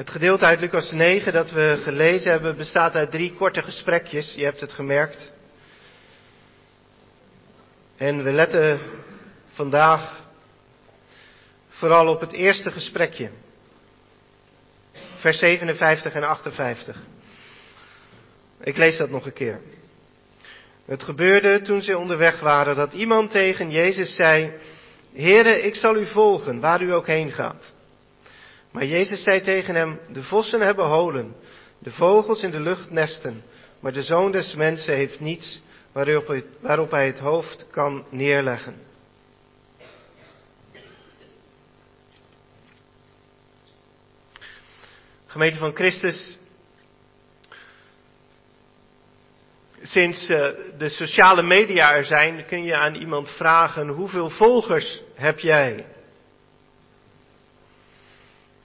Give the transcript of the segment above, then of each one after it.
Het gedeelte uit Lucas 9 dat we gelezen hebben bestaat uit drie korte gesprekjes. Je hebt het gemerkt. En we letten vandaag vooral op het eerste gesprekje. Vers 57 en 58. Ik lees dat nog een keer. Het gebeurde toen ze onderweg waren dat iemand tegen Jezus zei, Heere, ik zal u volgen, waar u ook heen gaat. Maar Jezus zei tegen hem, de vossen hebben holen, de vogels in de lucht nesten, maar de zoon des mensen heeft niets waarop, hij het hoofd kan neerleggen. Gemeente van Christus, sinds eh, de sociale media er zijn, kun je aan iemand vragen, hoeveel volgers heb jij?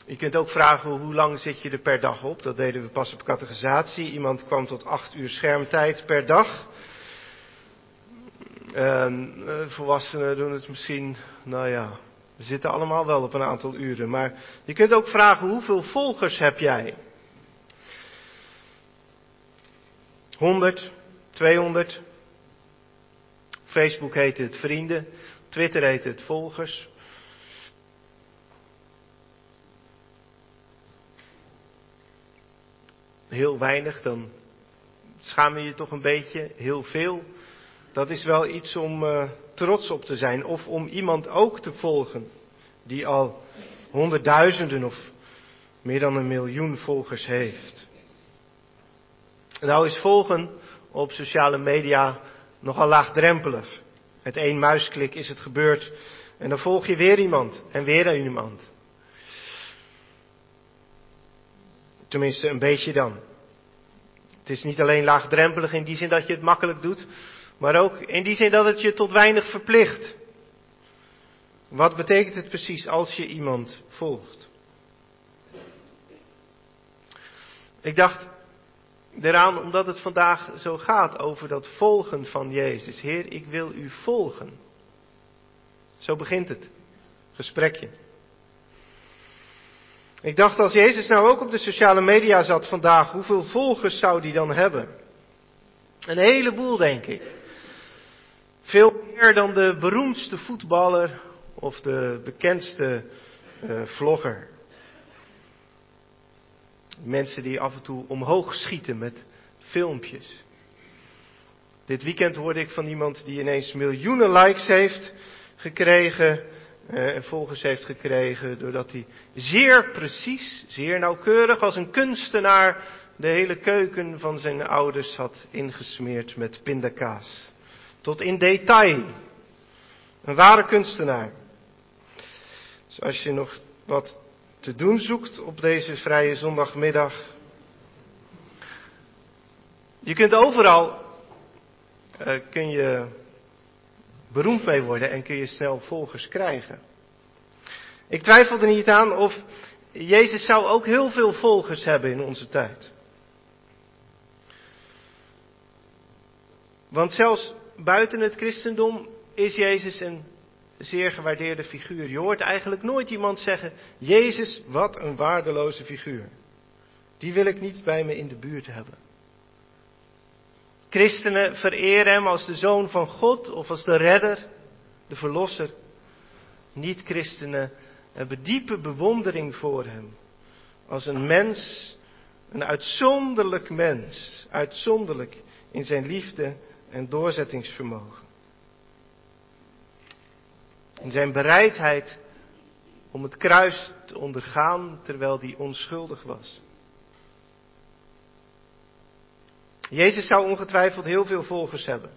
Je kunt ook vragen hoe lang zit je er per dag op. Dat deden we pas op categorisatie. Iemand kwam tot acht uur schermtijd per dag. En eh, volwassenen doen het misschien, nou ja, we zitten allemaal wel op een aantal uren. Maar je kunt ook vragen hoeveel volgers heb jij? 100, 200. Facebook heet het vrienden. Twitter heet het volgers. Heel weinig, dan schaam je je toch een beetje. Heel veel, dat is wel iets om uh, trots op te zijn. Of om iemand ook te volgen die al honderdduizenden of meer dan een miljoen volgers heeft. Nou is volgen op sociale media nogal laagdrempelig. Met één muisklik is het gebeurd en dan volg je weer iemand en weer iemand. Tenminste, een beetje dan. Het is niet alleen laagdrempelig in die zin dat je het makkelijk doet, maar ook in die zin dat het je tot weinig verplicht. Wat betekent het precies als je iemand volgt? Ik dacht eraan omdat het vandaag zo gaat over dat volgen van Jezus. Heer, ik wil u volgen. Zo begint het gesprekje. Ik dacht als Jezus nou ook op de sociale media zat vandaag, hoeveel volgers zou die dan hebben? Een heleboel, denk ik. Veel meer dan de beroemdste voetballer of de bekendste uh, vlogger. Mensen die af en toe omhoog schieten met filmpjes. Dit weekend hoorde ik van iemand die ineens miljoenen likes heeft gekregen en volgers heeft gekregen doordat hij zeer precies, zeer nauwkeurig als een kunstenaar de hele keuken van zijn ouders had ingesmeerd met pindakaas. Tot in detail. Een ware kunstenaar. Dus als je nog wat te doen zoekt op deze vrije zondagmiddag. Je kunt overal, uh, kun je beroemd mee worden en kun je snel volgers krijgen. Ik twijfel er niet aan of Jezus zou ook heel veel volgers hebben in onze tijd. Want zelfs buiten het christendom is Jezus een zeer gewaardeerde figuur. Je hoort eigenlijk nooit iemand zeggen, Jezus, wat een waardeloze figuur. Die wil ik niet bij me in de buurt hebben. Christenen vereren hem als de zoon van God of als de redder, de verlosser. Niet-christenen hebben diepe bewondering voor hem. Als een mens, een uitzonderlijk mens, uitzonderlijk in zijn liefde en doorzettingsvermogen. In zijn bereidheid om het kruis te ondergaan terwijl hij onschuldig was. Jezus zou ongetwijfeld heel veel volgers hebben.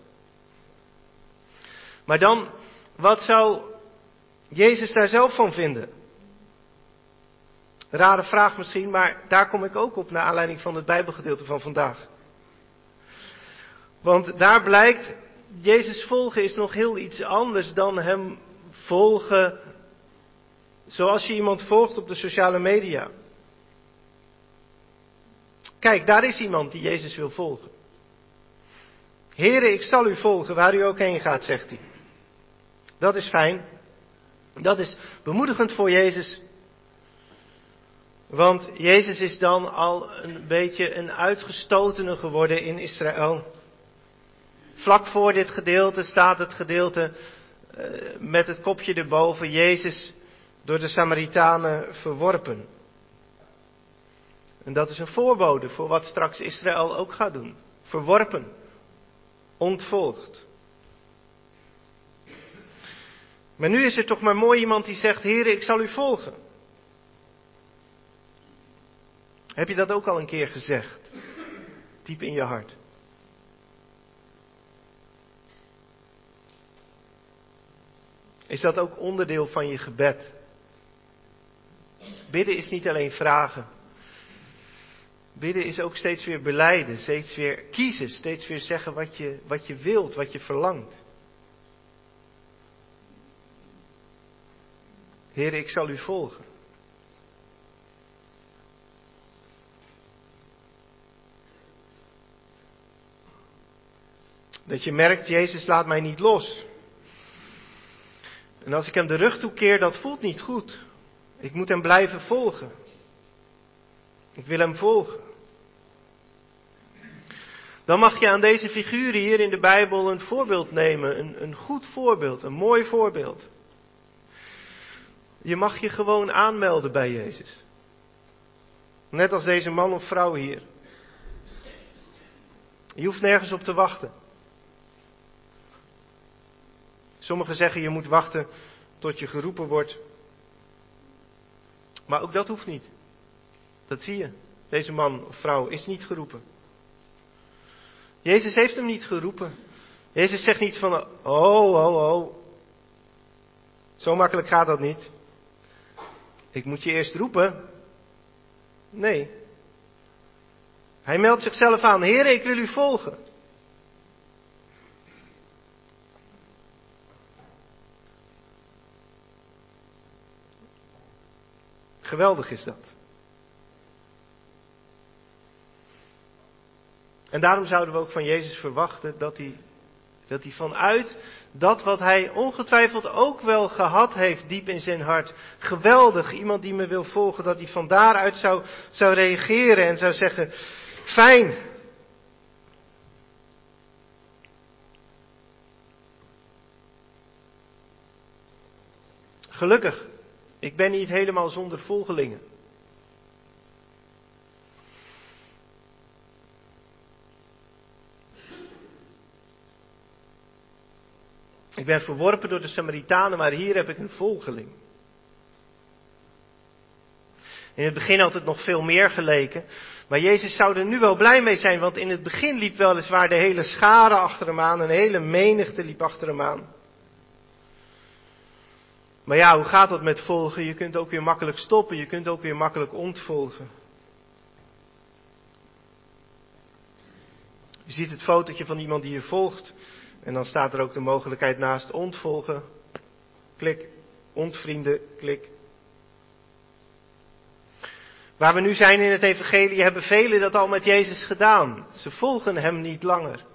Maar dan, wat zou Jezus daar zelf van vinden? Rare vraag misschien, maar daar kom ik ook op naar aanleiding van het Bijbelgedeelte van vandaag. Want daar blijkt, Jezus volgen is nog heel iets anders dan hem volgen zoals je iemand volgt op de sociale media. Kijk, daar is iemand die Jezus wil volgen. Heren, ik zal u volgen waar u ook heen gaat, zegt hij. Dat is fijn. Dat is bemoedigend voor Jezus. Want Jezus is dan al een beetje een uitgestotene geworden in Israël. Vlak voor dit gedeelte staat het gedeelte uh, met het kopje erboven, Jezus door de Samaritanen verworpen. En dat is een voorbode voor wat straks Israël ook gaat doen. Verworpen, ontvolgd. Maar nu is er toch maar mooi iemand die zegt, Heer, ik zal u volgen. Heb je dat ook al een keer gezegd? Diep in je hart. Is dat ook onderdeel van je gebed? Bidden is niet alleen vragen. Bidden is ook steeds weer beleiden, steeds weer kiezen, steeds weer zeggen wat je, wat je wilt, wat je verlangt. Heer, ik zal u volgen. Dat je merkt, Jezus laat mij niet los. En als ik hem de rug toekeer, dat voelt niet goed. Ik moet hem blijven volgen. Ik wil hem volgen. Dan mag je aan deze figuren hier in de Bijbel een voorbeeld nemen. Een, een goed voorbeeld, een mooi voorbeeld. Je mag je gewoon aanmelden bij Jezus. Net als deze man of vrouw hier. Je hoeft nergens op te wachten. Sommigen zeggen je moet wachten tot je geroepen wordt. Maar ook dat hoeft niet. Dat zie je. Deze man of vrouw is niet geroepen. Jezus heeft hem niet geroepen. Jezus zegt niet van, oh, oh, oh. Zo makkelijk gaat dat niet. Ik moet je eerst roepen. Nee. Hij meldt zichzelf aan. Heer, ik wil u volgen. Geweldig is dat. En daarom zouden we ook van Jezus verwachten dat hij, dat hij vanuit dat wat hij ongetwijfeld ook wel gehad heeft diep in zijn hart, geweldig, iemand die me wil volgen, dat hij van daaruit zou, zou reageren en zou zeggen, fijn. Gelukkig. Ik ben niet helemaal zonder volgelingen. Ik ben verworpen door de Samaritanen, maar hier heb ik een volgeling. In het begin had het nog veel meer geleken. Maar Jezus zou er nu wel blij mee zijn, want in het begin liep weliswaar de hele schare achter hem aan, een hele menigte liep achter hem aan. Maar ja, hoe gaat dat met volgen? Je kunt ook weer makkelijk stoppen, je kunt ook weer makkelijk ontvolgen. Je ziet het fotootje van iemand die je volgt. En dan staat er ook de mogelijkheid naast ontvolgen. Klik. Ontvrienden. Klik. Waar we nu zijn in het Evangelie hebben velen dat al met Jezus gedaan. Ze volgen Hem niet langer.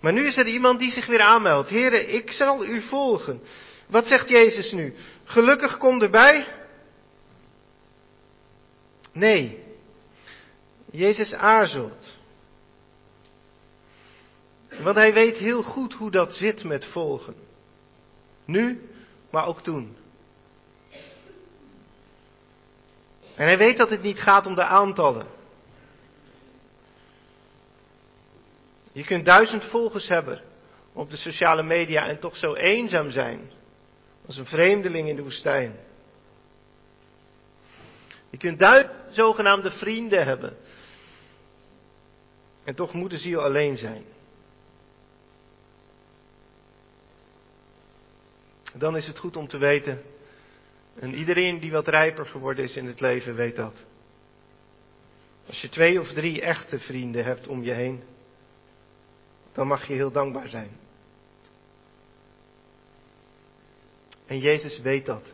Maar nu is er iemand die zich weer aanmeldt. Heren, ik zal u volgen. Wat zegt Jezus nu? Gelukkig kom erbij? Nee. Jezus aarzelt. Want hij weet heel goed hoe dat zit met volgen. Nu, maar ook toen. En hij weet dat het niet gaat om de aantallen. Je kunt duizend volgers hebben op de sociale media en toch zo eenzaam zijn. Als een vreemdeling in de woestijn. Je kunt duizend zogenaamde vrienden hebben. En toch moet de ziel alleen zijn. Dan is het goed om te weten. En iedereen die wat rijper geworden is in het leven weet dat. Als je twee of drie echte vrienden hebt om je heen dan mag je heel dankbaar zijn. En Jezus weet dat.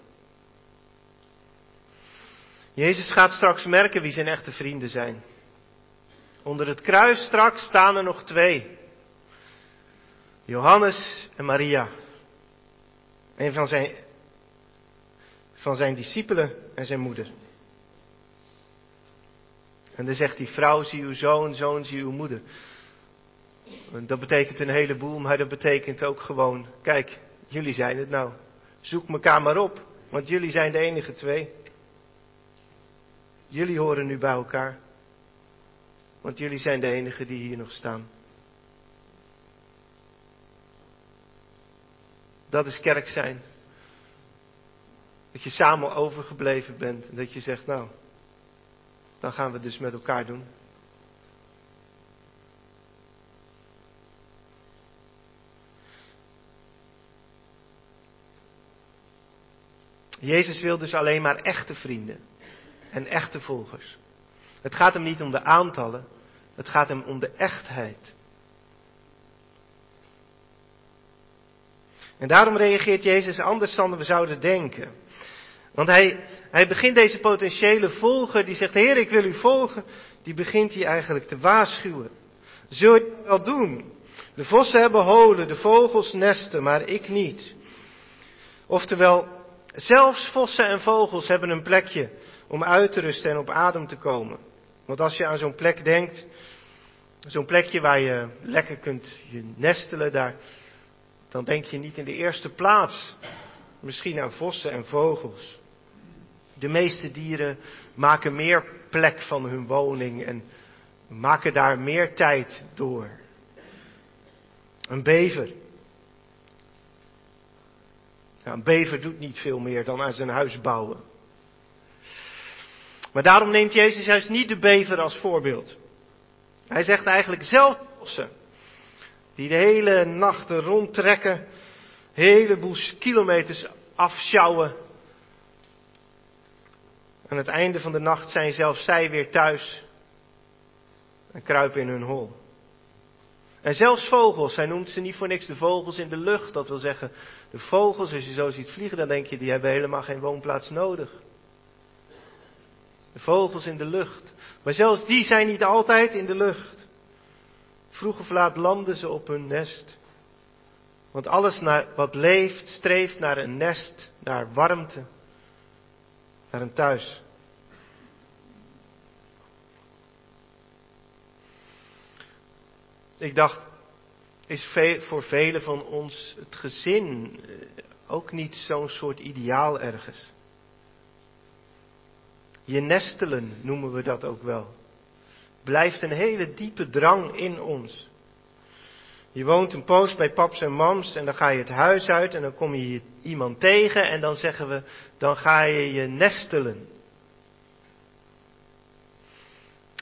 Jezus gaat straks merken wie zijn echte vrienden zijn. Onder het kruis straks staan er nog twee. Johannes en Maria. Een van zijn, van zijn discipelen en zijn moeder. En dan zegt die vrouw, zie uw zoon, zoon, zie uw moeder. Dat betekent een heleboel, maar dat betekent ook gewoon, kijk, jullie zijn het nou. Zoek elkaar maar op, want jullie zijn de enige twee. Jullie horen nu bij elkaar, want jullie zijn de enigen die hier nog staan. Dat is kerk zijn. Dat je samen overgebleven bent en dat je zegt, nou, dan gaan we dus met elkaar doen. Jezus wil dus alleen maar echte vrienden en echte volgers. Het gaat hem niet om de aantallen, het gaat hem om de echtheid. En daarom reageert Jezus anders dan we zouden denken. Want hij, hij begint deze potentiële volger, die zegt, Heer, ik wil u volgen, die begint hij eigenlijk te waarschuwen. Zul je het wel doen? De vossen hebben holen, de vogels nesten, maar ik niet. Oftewel, zelfs vossen en vogels hebben een plekje om uit te rusten en op adem te komen. Want als je aan zo'n plek denkt, zo'n plekje waar je lekker kunt je nestelen, daar, dan denk je niet in de eerste plaats misschien aan vossen en vogels. De meeste dieren maken meer plek van hun woning en maken daar meer tijd door. Een bever. een bever doet niet veel meer dan aan zijn huis bouwen. Maar daarom neemt Jezus juist niet de bever als voorbeeld. Hij zegt eigenlijk zelf die de hele nachten rondtrekken, heleboel kilometers afschouwen. Aan het einde van de nacht zijn zelfs zij weer thuis en kruipen in hun hol. En zelfs vogels, hij noemt ze niet voor niks de vogels in de lucht. Dat wil zeggen, de vogels, als je zo ziet vliegen, dan denk je, die hebben helemaal geen woonplaats nodig. De vogels in de lucht. Maar zelfs die zijn niet altijd in de lucht. Vroeg of laat landen ze op hun nest. Want alles wat leeft, streeft naar een nest, naar warmte, naar een thuis. Ik dacht, is voor velen van ons het gezin eh, ook niet zo'n soort ideaal ergens? Je nestelen noemen we dat ook wel. Blijft een hele diepe drang in ons. Je woont een poos bij paps en mams en dan ga je het huis uit en dan kom je iemand tegen en dan zeggen we, dan ga je je nestelen.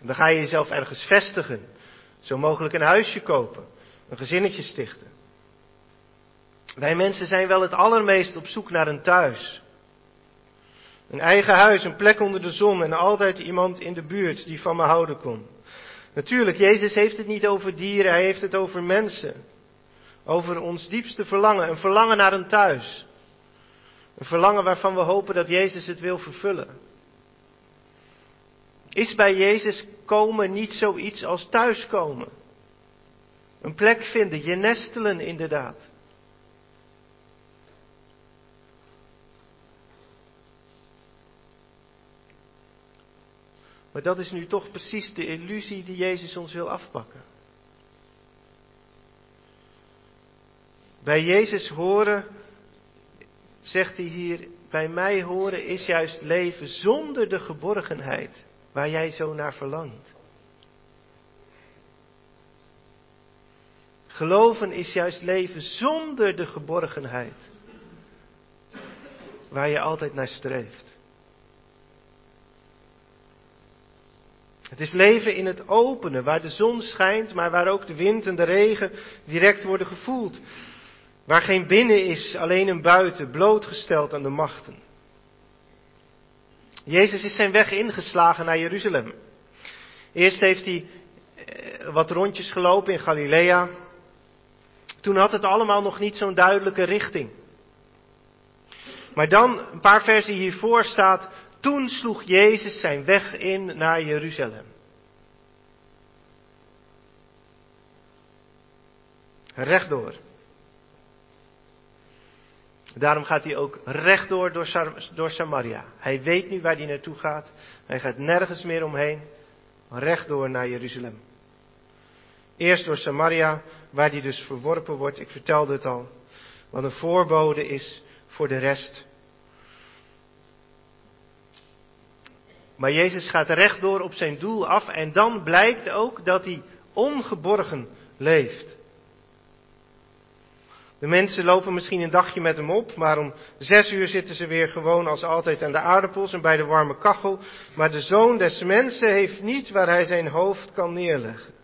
Dan ga je jezelf ergens vestigen. Zo mogelijk een huisje kopen, een gezinnetje stichten. Wij mensen zijn wel het allermeest op zoek naar een thuis. Een eigen huis, een plek onder de zon en altijd iemand in de buurt die van me houden kon. Natuurlijk, Jezus heeft het niet over dieren, hij heeft het over mensen. Over ons diepste verlangen, een verlangen naar een thuis. Een verlangen waarvan we hopen dat Jezus het wil vervullen. Is bij Jezus komen niet zoiets als thuiskomen? Een plek vinden, je nestelen inderdaad. Maar dat is nu toch precies de illusie die Jezus ons wil afpakken. Bij Jezus horen, zegt hij hier, bij mij horen is juist leven zonder de geborgenheid waar jij zo naar verlangt. Geloven is juist leven zonder de geborgenheid waar je altijd naar streeft. Het is leven in het opene, waar de zon schijnt, maar waar ook de wind en de regen direct worden gevoeld. Waar geen binnen is, alleen een buiten, blootgesteld aan de machten. Jezus is zijn weg ingeslagen naar Jeruzalem. Eerst heeft hij eh, wat rondjes gelopen in Galilea. Toen had het allemaal nog niet zo'n duidelijke richting. Maar dan, een paar versen hiervoor staat, toen sloeg Jezus zijn weg in naar Jeruzalem. Rechtdoor. Daarom gaat hij ook rechtdoor door, door Samaria. Hij weet nu waar hij naartoe gaat. Hij gaat nergens meer omheen. Rechtdoor naar Jeruzalem. Eerst door Samaria, waar hij dus verworpen wordt. Ik vertelde het al. Wat een voorbode is voor de rest. Maar Jezus gaat rechtdoor op zijn doel af en dan blijkt ook dat hij ongeborgen leeft. De mensen lopen misschien een dagje met hem op, maar om zes uur zitten ze weer gewoon als altijd aan de aardappels en bij de warme kachel. Maar de zoon des mensen heeft niet waar hij zijn hoofd kan neerleggen.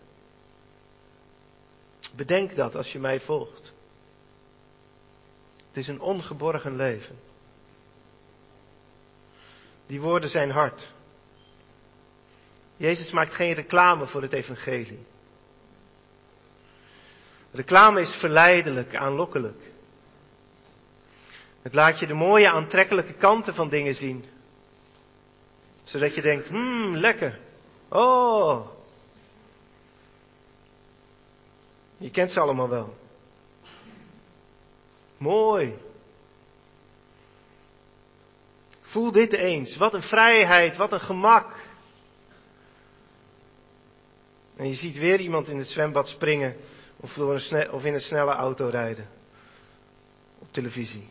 Bedenk dat als je mij volgt. Het is een ongeborgen leven. Die woorden zijn hard. Jezus maakt geen reclame voor het evangelie. Reclame is verleidelijk, aanlokkelijk. Het laat je de mooie, aantrekkelijke kanten van dingen zien. Zodat je denkt, hmm, lekker. Oh. Je kent ze allemaal wel. Mooi. Voel dit eens. Wat een vrijheid, wat een gemak. En je ziet weer iemand in het zwembad springen of, door een of in een snelle auto rijden. Op televisie.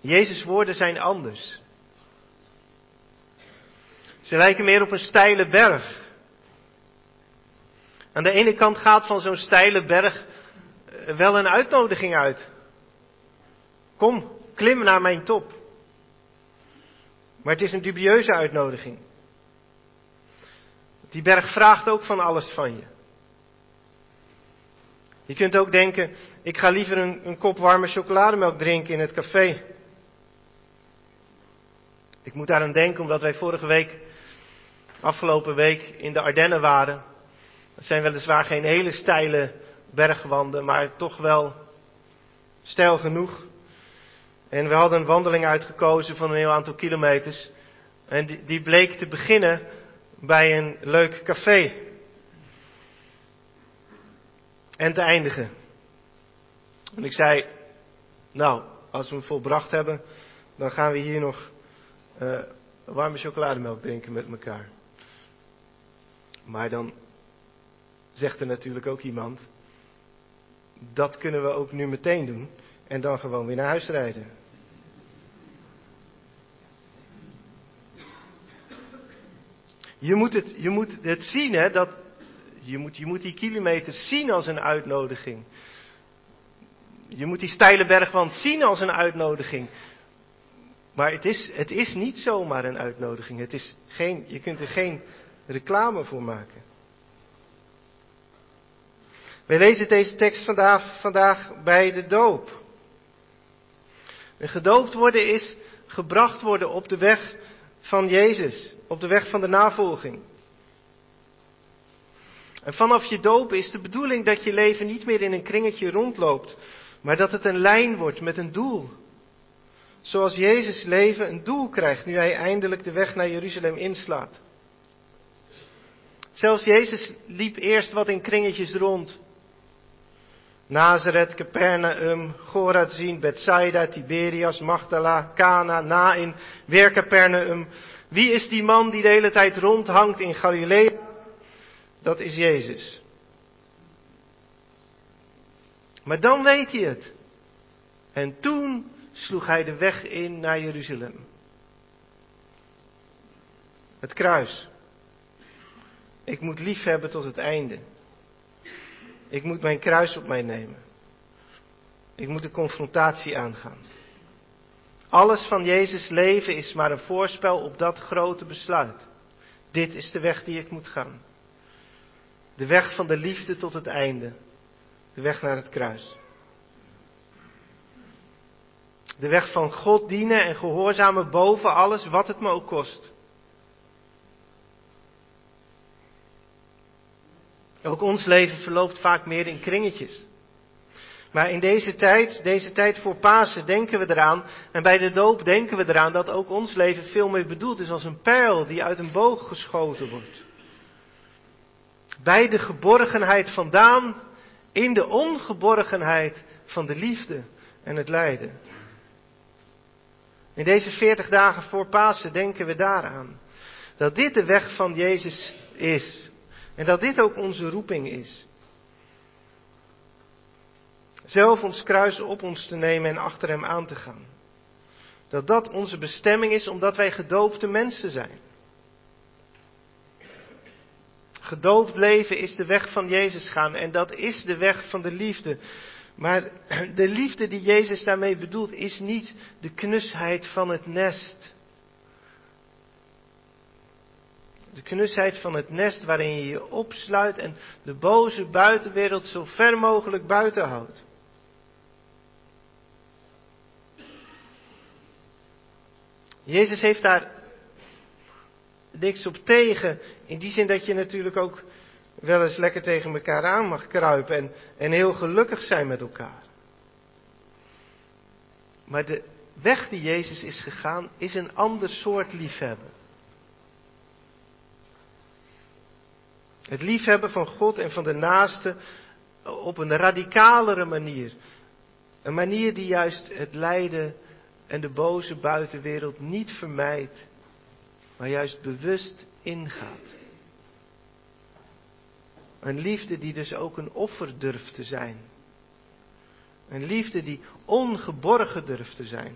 Jezus' woorden zijn anders. Ze lijken meer op een steile berg. Aan de ene kant gaat van zo'n steile berg eh, wel een uitnodiging uit. Kom, klim naar mijn top. Maar het is een dubieuze uitnodiging. Die berg vraagt ook van alles van je. Je kunt ook denken, ik ga liever een, een kop warme chocolademelk drinken in het café. Ik moet daar aan denken omdat wij vorige week, afgelopen week, in de Ardennen waren. Het zijn weliswaar geen hele steile bergwanden, maar toch wel steil genoeg. En we hadden een wandeling uitgekozen van een heel aantal kilometers. En die, die bleek te beginnen bij een leuk café. En te eindigen. En ik zei, nou, als we hem volbracht hebben, dan gaan we hier nog uh, warme chocolademelk drinken met elkaar. Maar dan zegt er natuurlijk ook iemand, dat kunnen we ook nu meteen doen en dan gewoon weer naar huis rijden. Je moet het, je moet het zien, hè, dat, je, moet, je moet die kilometers zien als een uitnodiging. Je moet die steile bergwand zien als een uitnodiging. Maar het is, het is niet zomaar een uitnodiging. Het is geen, je kunt er geen reclame voor maken. Wij lezen deze tekst vandaag, vandaag bij de doop. En gedoopt worden is gebracht worden op de weg van Jezus, op de weg van de navolging. En vanaf je doop is de bedoeling dat je leven niet meer in een kringetje rondloopt, maar dat het een lijn wordt met een doel. Zoals Jezus leven een doel krijgt nu hij eindelijk de weg naar Jeruzalem inslaat. Zelfs Jezus liep eerst wat in kringetjes rond. Nazareth, Capernaum, Gorazin, Bethsaida, Tiberias, Magdala, Cana, Nain, weer Capernaum. Wie is die man die de hele tijd rondhangt in Galilea? Dat is Jezus. Maar dan weet hij het. En toen sloeg hij de weg in naar Jeruzalem. Het kruis. Ik moet lief hebben tot het einde. Ik moet mijn kruis op mij nemen. Ik moet de confrontatie aangaan. Alles van Jezus leven is maar een voorspel op dat grote besluit. Dit is de weg die ik moet gaan. De weg van de liefde tot het einde. De weg naar het kruis. De weg van God dienen en gehoorzamen boven alles wat het me ook kost. Ook ons leven verloopt vaak meer in kringetjes. Maar in deze tijd, deze tijd voor Pasen, denken we eraan, en bij de doop denken we eraan dat ook ons leven veel meer bedoeld is als een pijl die uit een boog geschoten wordt. Bij de geborgenheid vandaan In de ongeborgenheid van de liefde en het lijden. In deze veertig dagen voor Pasen denken we daaraan. Dat dit de weg van Jezus is. En dat dit ook onze roeping is. Zelf ons kruis op ons te nemen en achter Hem aan te gaan. Dat dat onze bestemming is omdat wij gedoopte mensen zijn. Gedoopt leven is de weg van Jezus gaan en dat is de weg van de liefde. Maar de liefde die Jezus daarmee bedoelt is niet de knusheid van het nest. De knusheid van het nest waarin je je opsluit en de boze buitenwereld zo ver mogelijk buiten houdt. Jezus heeft daar niks op tegen. In die zin dat je natuurlijk ook wel eens lekker tegen elkaar aan mag kruipen en, en heel gelukkig zijn met elkaar. Maar de weg die Jezus is gegaan is een ander soort liefhebben. Het liefhebben van God en van de naaste op een radicalere manier. Een manier die juist het lijden en de boze buitenwereld niet vermijdt, maar juist bewust ingaat. Een liefde die dus ook een offer durft te zijn. Een liefde die ongeborgen durft te zijn.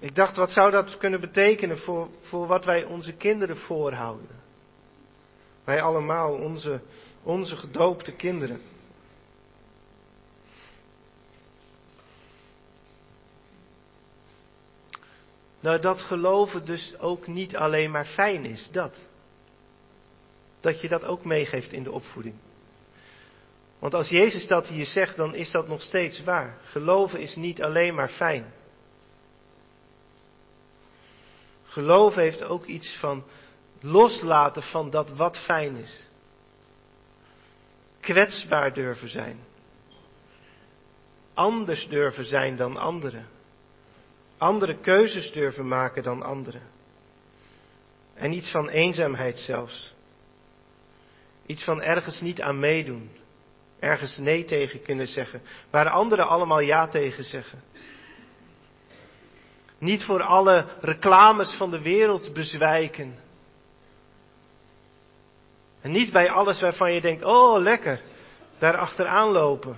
Ik dacht, wat zou dat kunnen betekenen voor, voor wat wij onze kinderen voorhouden? Wij allemaal, onze, onze gedoopte kinderen. Nou, dat geloven dus ook niet alleen maar fijn is, dat. Dat je dat ook meegeeft in de opvoeding. Want als Jezus dat hier zegt, dan is dat nog steeds waar. Geloven is niet alleen maar fijn. Geloven heeft ook iets van loslaten van dat wat fijn is. Kwetsbaar durven zijn. Anders durven zijn dan anderen andere keuzes durven maken dan anderen. En iets van eenzaamheid zelfs. Iets van ergens niet aan meedoen. Ergens nee tegen kunnen zeggen. Waar anderen allemaal ja tegen zeggen. Niet voor alle reclames van de wereld bezwijken. En niet bij alles waarvan je denkt, oh lekker, daar achteraan lopen.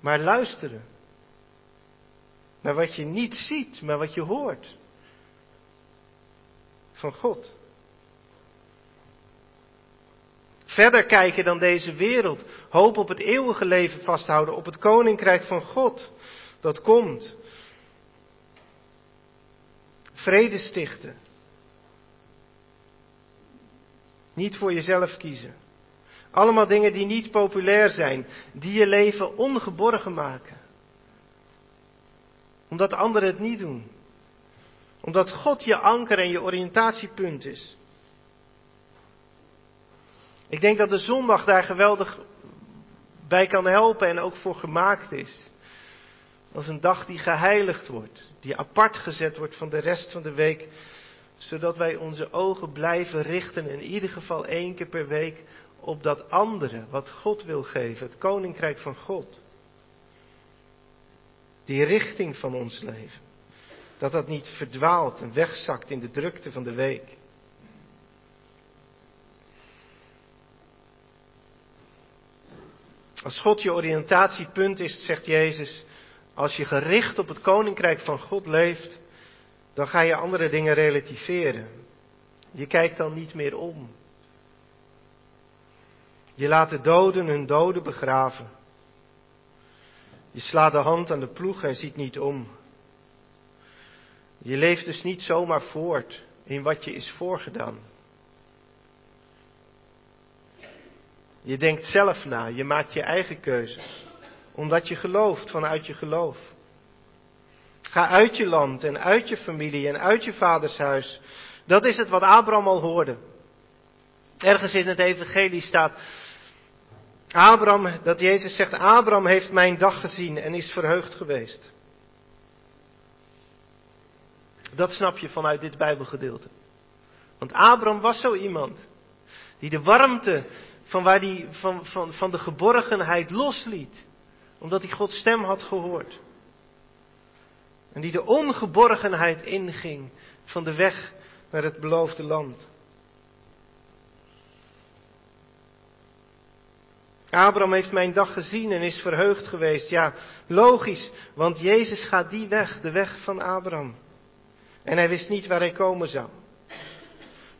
Maar luisteren naar wat je niet ziet, maar wat je hoort. Van God. Verder kijken dan deze wereld. Hoop op het eeuwige leven vasthouden, op het koninkrijk van God. Dat komt. Vrede stichten. Niet voor jezelf kiezen. Allemaal dingen die niet populair zijn, die je leven ongeborgen maken omdat anderen het niet doen. Omdat God je anker en je oriëntatiepunt is. Ik denk dat de zondag daar geweldig bij kan helpen en ook voor gemaakt is. Als een dag die geheiligd wordt, die apart gezet wordt van de rest van de week, zodat wij onze ogen blijven richten, in ieder geval één keer per week, op dat andere wat God wil geven, het koninkrijk van God die richting van ons leven. Dat dat niet verdwaalt en wegzakt in de drukte van de week. Als God je oriëntatiepunt is, zegt Jezus, als je gericht op het koninkrijk van God leeft, dan ga je andere dingen relativeren. Je kijkt dan niet meer om. Je laat de doden hun doden begraven. Je slaat de hand aan de ploeg en ziet niet om. Je leeft dus niet zomaar voort in wat je is voorgedaan. Je denkt zelf na, je maakt je eigen keuzes, omdat je gelooft vanuit je geloof. Ga uit je land en uit je familie en uit je vaders huis. Dat is het wat Abraham al hoorde. Ergens in het evangelie staat, Abraham, dat Jezus zegt, Abraham heeft mijn dag gezien en is verheugd geweest. Dat snap je vanuit dit Bijbelgedeelte. Want Abraham was zo iemand die de warmte van, waar die, van, van, van de geborgenheid losliet, omdat hij Gods stem had gehoord. En die de ongeborgenheid inging van de weg naar het beloofde land. Abraham heeft mijn dag gezien en is verheugd geweest. Ja, logisch, want Jezus gaat die weg, de weg van Abraham. En hij wist niet waar hij komen zou.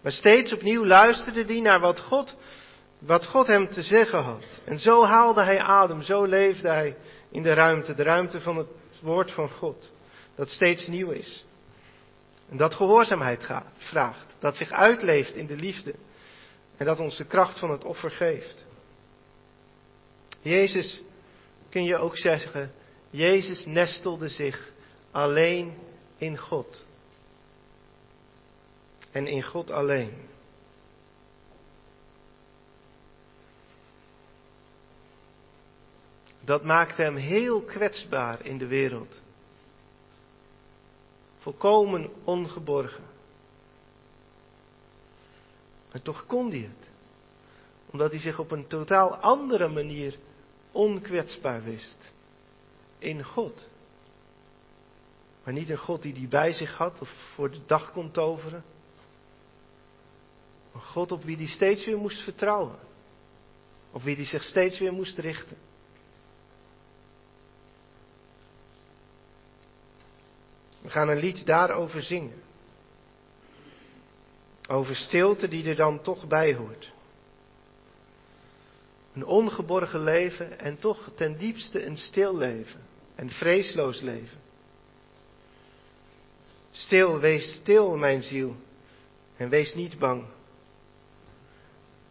Maar steeds opnieuw luisterde hij naar wat God, wat God hem te zeggen had. En zo haalde hij adem, zo leefde hij in de ruimte, de ruimte van het woord van God. Dat steeds nieuw is. En dat gehoorzaamheid gaat, vraagt, dat zich uitleeft in de liefde. En dat ons de kracht van het offer geeft. Jezus, kun je ook zeggen, Jezus nestelde zich alleen in God. En in God alleen. Dat maakte hem heel kwetsbaar in de wereld. Volkomen ongeborgen. En toch kon hij het. Omdat hij zich op een totaal andere manier onkwetsbaar wist. In God. Maar niet een God die die bij zich had of voor de dag kon toveren. Een God op wie hij steeds weer moest vertrouwen. Op wie hij zich steeds weer moest richten. Gaan een lied daarover zingen. Over stilte die er dan toch bij hoort. Een ongeborgen leven en toch ten diepste een stil leven. En vreesloos leven. Stil, wees stil, mijn ziel. En wees niet bang.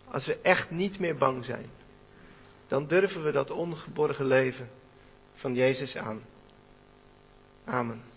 Als we echt niet meer bang zijn, dan durven we dat ongeborgen leven van Jezus aan. Amen.